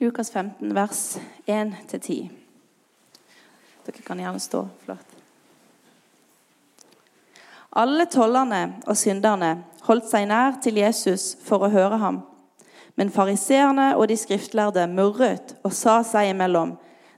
Lukas 15, vers 1-10. Dere kan gjerne stå. Flott. Alle tollerne og synderne holdt seg nær til Jesus for å høre ham. Men fariseerne og de skriftlærde murret og sa seg imellom.: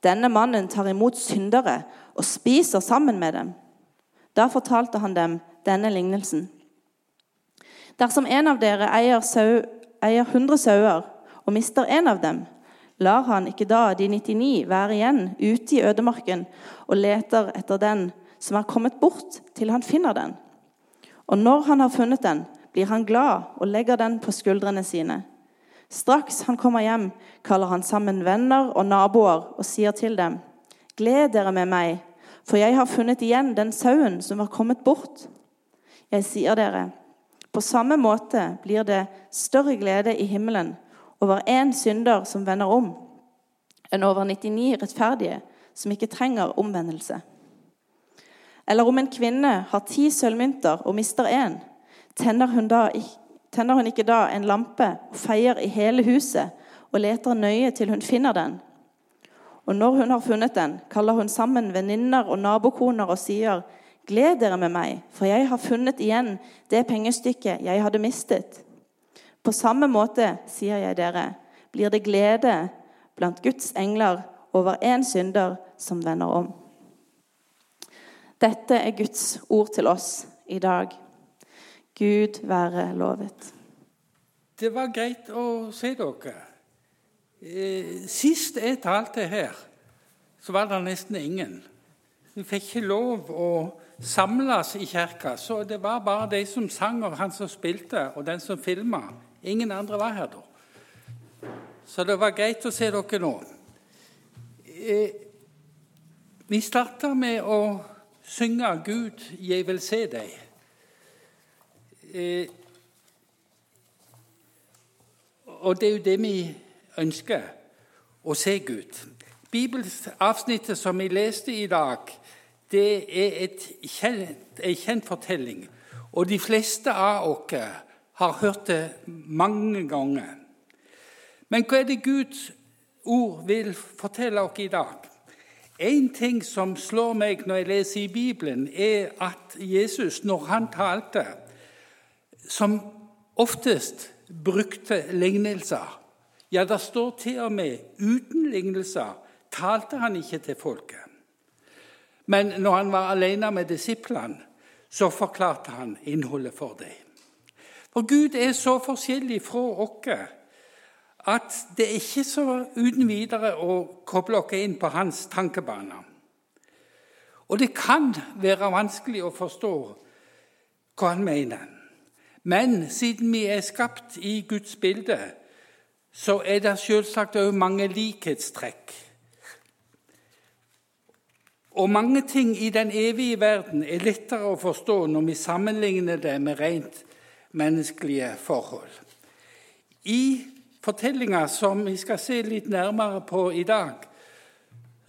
Denne mannen tar imot syndere og spiser sammen med dem. Da fortalte han dem denne lignelsen. Dersom en av dere eier, sau, eier 100 sauer og mister en av dem, lar han ikke da de 99 være igjen ute i ødemarken og leter etter den som er kommet bort, til han finner den. Og når han har funnet den, blir han glad og legger den på skuldrene sine. Straks han kommer hjem, kaller han sammen venner og naboer og sier til dem.: Gled dere med meg, for jeg har funnet igjen den sauen som var kommet bort. Jeg sier dere, på samme måte blir det større glede i himmelen over én synder som vender om, enn over 99 rettferdige som ikke trenger omvendelse. Eller om en kvinne har ti sølvmynter og mister én, tenner hun, tenner hun ikke da en lampe og feier i hele huset og leter nøye til hun finner den? Og når hun har funnet den, kaller hun sammen venninner og nabokoner og sier:" Gled dere med meg, for jeg har funnet igjen det pengestykket jeg hadde mistet. På samme måte, sier jeg dere, blir det glede blant Guds engler over én synder som vender om. Dette er Guds ord til oss i dag. Gud være lovet. Det var greit å se dere. Eh, Sist jeg talte her, så var det nesten ingen. Vi fikk ikke lov å samles i kirka, så det var bare de som sang, og han som spilte, og den som filma. Ingen andre var her da. Så det var greit å se dere nå. Eh, Vi starta med å synge 'Gud, jeg vil se deg'. Eh, og det er jo det vi ønsker å se Gud. Bibelavsnittet som vi leste i dag, det er en kjent, en kjent fortelling. Og de fleste av oss har hørt det mange ganger. Men hva er det Guds ord vil fortelle oss i dag? En ting som slår meg når jeg leser i Bibelen, er at Jesus, når han talte, som oftest brukte lignelser. Ja, det står til og med uten lignelser talte han ikke til folket. Men når han var alene med disiplene, så forklarte han innholdet for dem. For Gud er så forskjellig fra oss at det er ikke så uten videre å koble oss inn på hans tankebane. Og det kan være vanskelig å forstå hva han mener. Men siden vi er skapt i Guds bilde, så er det selvsagt òg mange likhetstrekk. Og mange ting i den evige verden er lettere å forstå når vi sammenligner det med rent menneskelige forhold. I fortellinga som vi skal se litt nærmere på i dag,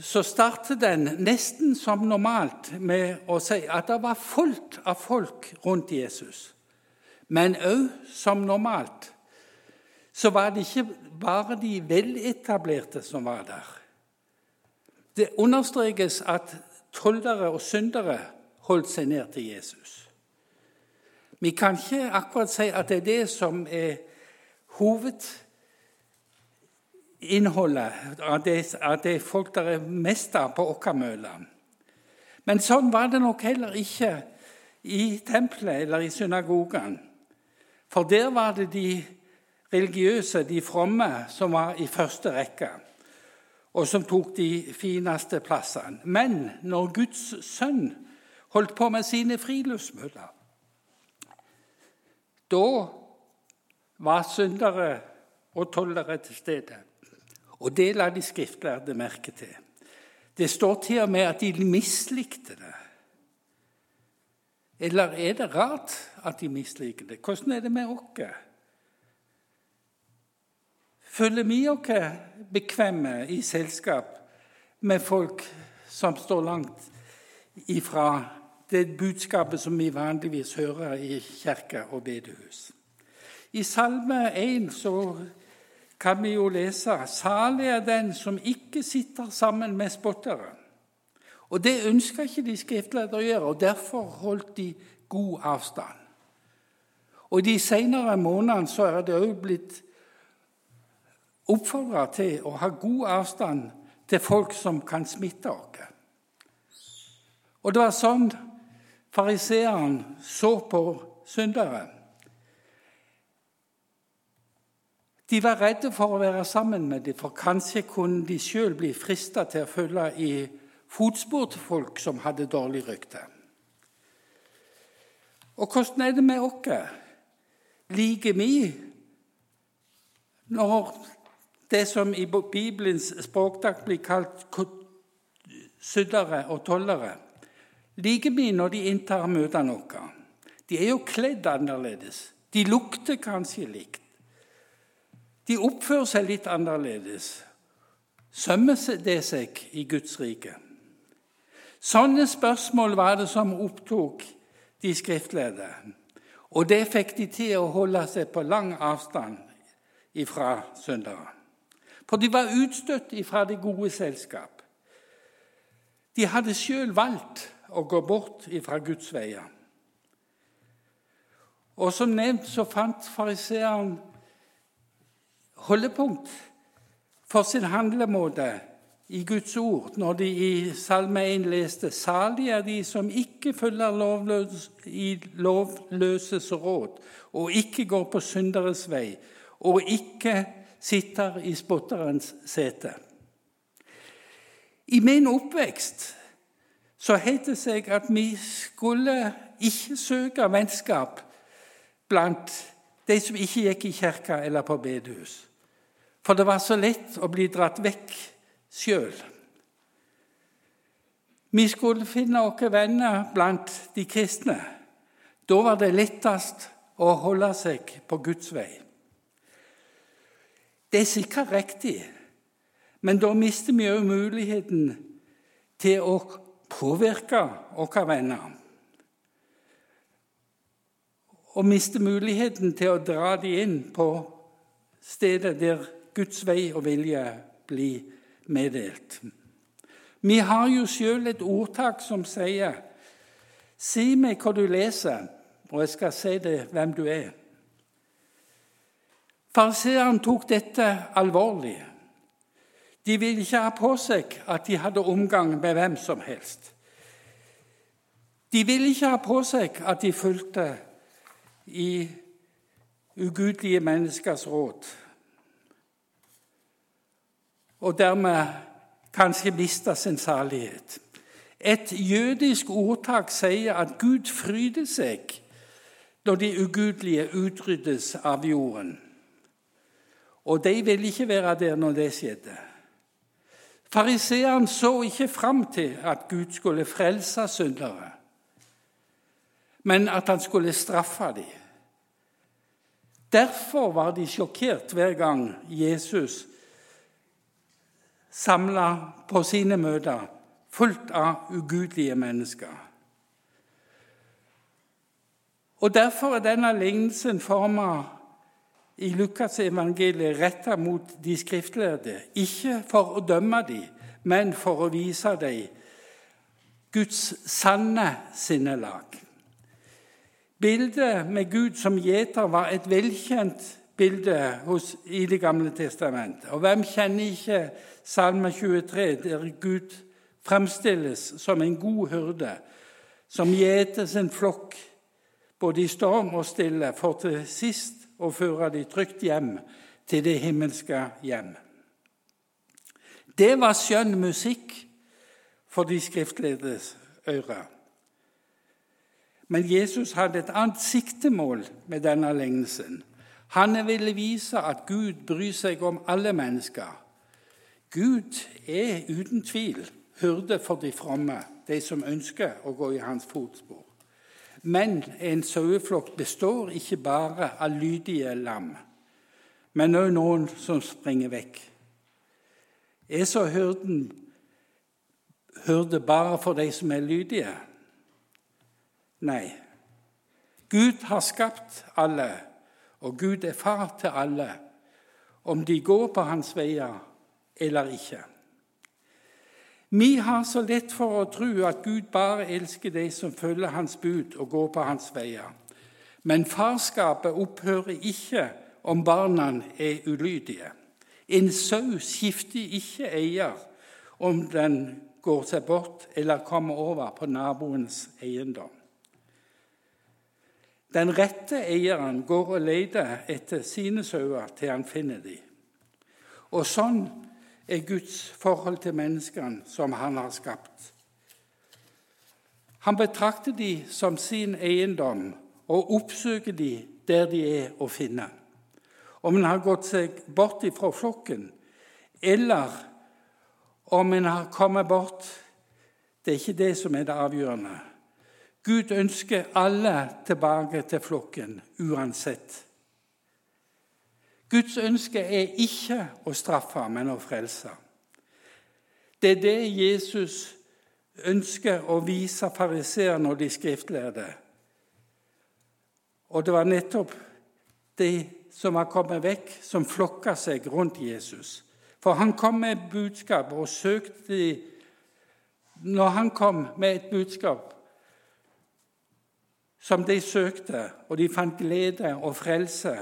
så starter den nesten som normalt med å si at det var fullt av folk rundt Jesus. Men òg som normalt så var det ikke bare de veletablerte som var der. Det understrekes at tollere og syndere holdt seg ned til Jesus. Vi kan ikke akkurat si at det er det som er hovedinnholdet, at det, at det folk der er mest av på Åkkamøla. Men sånn var det nok heller ikke i tempelet eller i synagogen. For der var det de religiøse, de fromme, som var i første rekke, og som tok de fineste plassene. Men når Guds sønn holdt på med sine friluftsmøter, da var syndere og tollere til stede. Og det la de skriftlærde merke til. Det står til og med at de mislikte det. Eller er det rart at de misliker det? Hvordan er det med oss? Føler vi oss bekvemme i selskap med folk som står langt ifra det budskapet som vi vanligvis hører i kirke og bedehus? I Salme 1 så kan vi jo lese salig er den som ikke sitter sammen med spottere. Og Det ønska ikke de skriftlærde å gjøre, og derfor holdt de god avstand. Og de senere månedene så er det òg blitt oppfordra til å ha god avstand til folk som kan smitte oss. Og det var sånn fariseeren så på syndere. De var redde for å være sammen med dem, for kanskje kunne de sjøl bli frista til å følge i fotspor til folk som hadde dårlig rykte. Og hvordan er det med oss? Liker vi når det som i Bibelens språkdag blir kalt syndere og tollere? Liker vi når de inntar møtene våre? De er jo kledd annerledes. De lukter kanskje likt. De oppfører seg litt annerledes. Sømmer det seg i Guds rike? Sånne spørsmål var det som opptok de skriftlærde. Og det fikk de til å holde seg på lang avstand ifra syndere. For de var utstøtt ifra det gode selskap. De hadde sjøl valgt å gå bort ifra Guds veier. Og Som nevnt så fant fariseeren holdepunkt for sin handlemåte i Guds ord når de i Salme 1 leste «Salige er de som ikke følger lovløs, i lovløses råd, og ikke går på synderes vei, og ikke sitter i spotterens sete. I min oppvekst så het det seg at vi skulle ikke søke vennskap blant de som ikke gikk i kirka eller på bedehus. For det var så lett å bli dratt vekk sjøl. Vi skulle finne våre venner blant de kristne. Da var det lettest å holde seg på Guds vei. Det er sikkert riktig, men da mister vi òg muligheten til å påvirke våre venner. Og mister muligheten til å dra dem inn på stedet der Guds vei og vilje blir meddelt. Vi har jo sjøl et ordtak som sier Si meg hva du leser, og jeg skal si deg hvem du er. Fariseeren tok dette alvorlig. De ville ikke ha på seg at de hadde omgang med hvem som helst. De ville ikke ha på seg at de fulgte i ugudelige menneskers råd og dermed kanskje mista sin salighet. Et jødisk ordtak sier at Gud fryder seg når de ugudelige utryddes av jorden. Og de ville ikke være der når det skjedde. Fariseeren så ikke fram til at Gud skulle frelse syndere, men at han skulle straffe dem. Derfor var de sjokkert hver gang Jesus samla på sine møter, fullt av ugudelige mennesker. Og Derfor er denne lignelsen forma i Lukas evangeliet retta mot de skriftlærde, ikke for å dømme dem, men for å vise dem Guds sanne sinnelag. Bildet med Gud som gjeter var et velkjent bilde hos, i Det gamle testamentet. Og hvem kjenner ikke Salme 23, der Gud fremstilles som en god hyrde som gjeter sin flokk både i storm og stille, for til sist å føre de trygt hjem til det himmelske hjem. Det var skjønn musikk for de skriftledes ører. Men Jesus hadde et annet siktemål med denne lignelsen. Han ville vise at Gud bryr seg om alle mennesker. Gud er uten tvil hyrde for de fromme, de som ønsker å gå i hans fotspor. Men en saueflokk består ikke bare av lydige lam, men òg noen som springer vekk. Er så hyrden hyrde bare for de som er lydige? Nei. Gud har skapt alle og Gud er far til alle. om de går på hans veier eller ikke. Vi har så lett for å tro at Gud bare elsker de som følger hans bud og går på hans veier. Men farskapet opphører ikke om barna er ulydige. En sau skifter ikke eier om den går seg bort eller kommer over på naboens eiendom. Den rette eieren går og leter etter sine sauer til han finner dem. Og sånn er Guds forhold til menneskene som han har skapt. Han betrakter de som sin eiendom og oppsøker de der de er å finne. Om en har gått seg bort fra flokken, eller om en har kommet bort, det er ikke det som er det avgjørende. Gud ønsker alle tilbake til flokken uansett. Guds ønske er ikke å straffe, men å frelse. Det er det Jesus ønsker å vise fariseerne og de skriftlærde. Og det var nettopp de som var kommet vekk, som flokka seg rundt Jesus. For han kom med et budskap og søkte de Når han kom med et budskap som de søkte, og de fant glede og frelse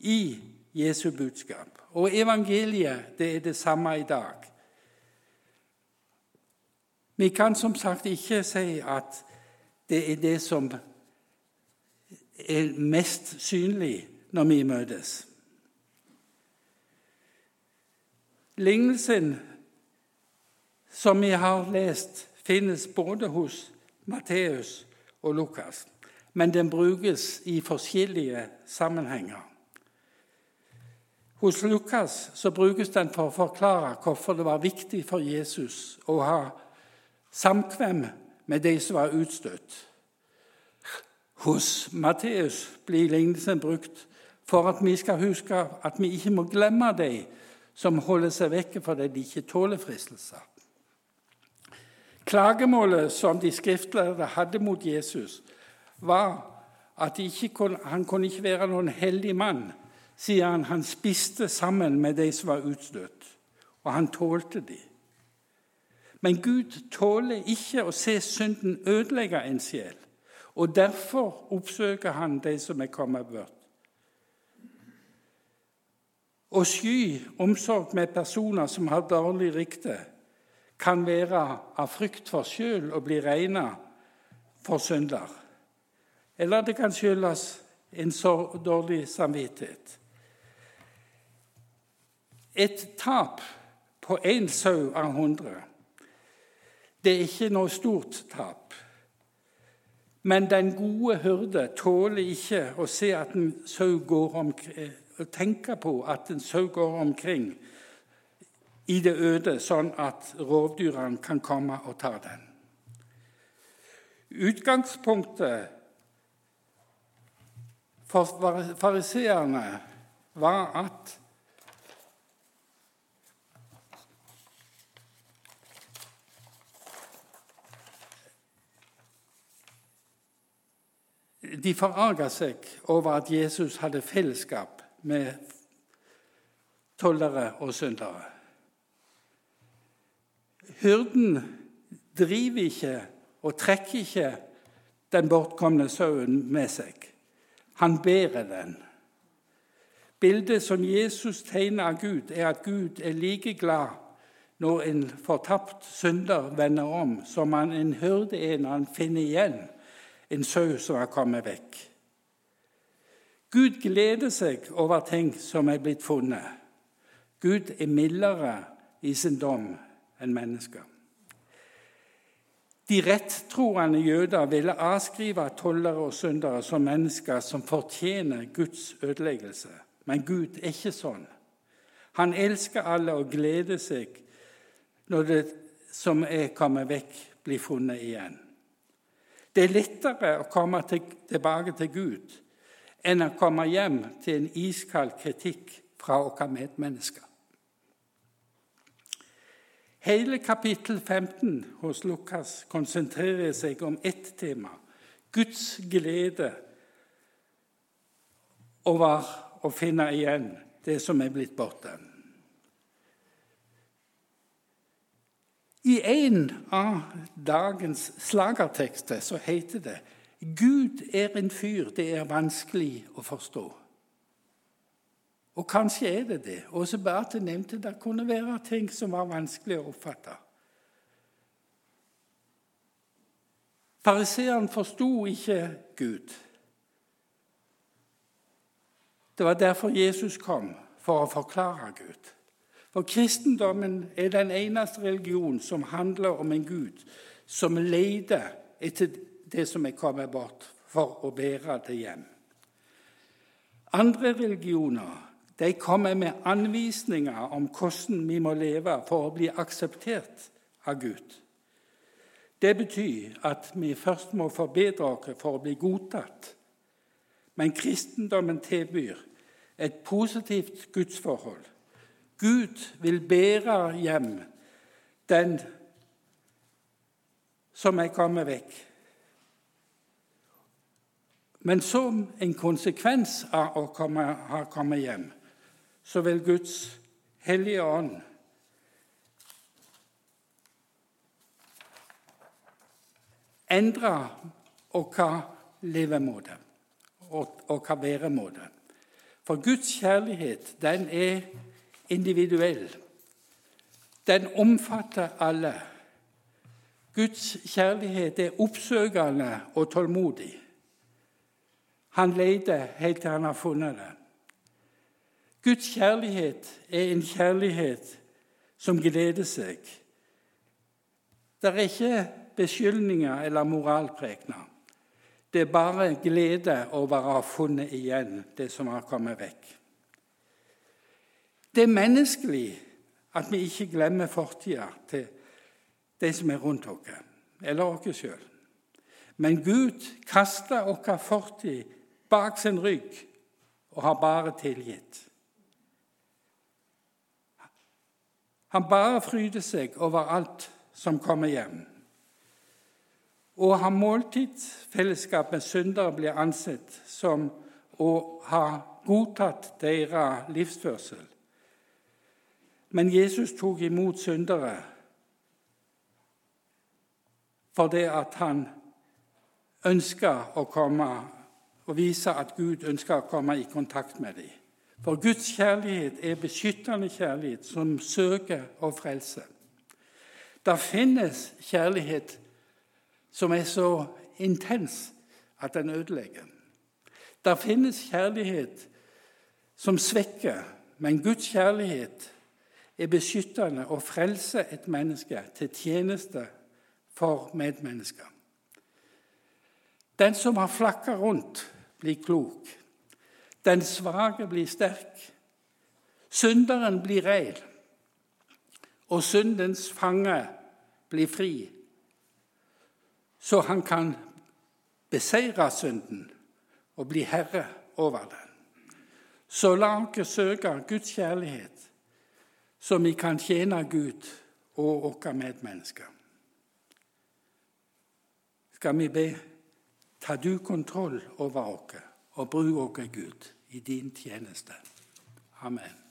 i Jesu budskap. Og evangeliet det er det samme i dag. Vi kan som sagt ikke si at det er det som er mest synlig når vi møtes. Lignelsen som vi har lest, finnes både hos Matteus og Lukas, men den brukes i forskjellige sammenhenger. Hos Lukas så brukes den for å forklare hvorfor det var viktig for Jesus å ha samkvem med de som var utstøtt. Hos Matteus blir lignelsen brukt for at vi skal huske at vi ikke må glemme de som holder seg vekke fordi de ikke tåler fristelser. Klagemålet som de skriftlærde hadde mot Jesus, var at kunne, han kunne ikke være noen heldig mann sier han han spiste sammen med de som var utstøtt, og han tålte de. Men Gud tåler ikke å se synden ødelegge en sjel, og derfor oppsøker han de som er kommet bort. Å sky omsorg med personer som har dårlig rykte, kan være av frykt for sjøl å bli regna for synder. Eller det kan skyldes en så dårlig samvittighet. Et tap på én sau av hundre det er ikke noe stort tap. Men den gode hyrde tåler ikke å se at en sau går omkring, tenke på at en sau går omkring i det øde, sånn at rovdyrene kan komme og ta den. Utgangspunktet for fariseerne var at De forarga seg over at Jesus hadde fellesskap med tollere og syndere. Hyrden driver ikke og trekker ikke den bortkomne sauen med seg. Han bærer den. Bildet som Jesus tegner av Gud, er at Gud er like glad når en fortapt synder vender om, som han en hyrde er når han finner igjen en sau som har kommet vekk. Gud gleder seg over ting som er blitt funnet. Gud er mildere i sin dom enn mennesker. De rettroende jøder ville avskrive tollere og syndere som mennesker som fortjener Guds ødeleggelse. Men Gud er ikke sånn. Han elsker alle og gleder seg når det som er kommet vekk, blir funnet igjen. Det er lettere å komme tilbake til Gud enn å komme hjem til en iskald kritikk fra våre medmennesker. Hele kapittel 15 hos Lukas konsentrerer seg om ett tema Guds glede over å finne igjen det som er blitt borte. I en av dagens slagertekster så heter det Gud er en fyr det er vanskelig å forstå. Og kanskje er det det. Også Beate nevnte det kunne være ting som var vanskelig å oppfatte. Fariseeren forsto ikke Gud. Det var derfor Jesus kom, for å forklare Gud. For kristendommen er den eneste religion som handler om en Gud som leter etter det som er kommet bort, for å bære det hjem. Andre religioner de kommer med anvisninger om hvordan vi må leve for å bli akseptert av Gud. Det betyr at vi først må forbedre oss for å bli godtatt. Men kristendommen tilbyr et positivt gudsforhold. Gud vil bære hjem den som er kommet vekk. Men som en konsekvens av å komme, ha kommet hjem, så vil Guds hellige ånd endre vår levemåte og vår væremåte. For Guds kjærlighet, den er individuell. Den omfatter alle. Guds kjærlighet er oppsøkende og tålmodig. Han leter helt til han har funnet det. Guds kjærlighet er en kjærlighet som gleder seg. Det er ikke beskyldninger eller moralprekener. Det er bare glede over å ha funnet igjen det som har kommet vekk. Det er menneskelig at vi ikke glemmer fortida til de som er rundt oss, eller oss sjøl. Men Gud kaster vår fortid bak sin rygg og har bare tilgitt. Han bare fryder seg over alt som kommer hjem. Å ha måltidsfellesskap med syndere blir ansett som å ha godtatt deres livsførsel. Men Jesus tok imot syndere fordi at han ønska å komme og vise at Gud ønska å komme i kontakt med dem. For Guds kjærlighet er beskyttende kjærlighet som søker å frelse. Det finnes kjærlighet som er så intens at den ødelegger. Det finnes kjærlighet som svekker, men Guds kjærlighet er beskyttende og frelser et menneske til tjeneste for medmennesker. Den som har flakka rundt, blir klok. Den svake blir sterk. Synderen blir rein. Og syndens fange blir fri så han kan beseire synden og bli herre over den. Så la oss søke Guds kjærlighet, så vi kan tjene Gud og våre medmennesker. Skal vi be ta du kontroll over oss og bruk oss, Gud, i din tjeneste. Amen.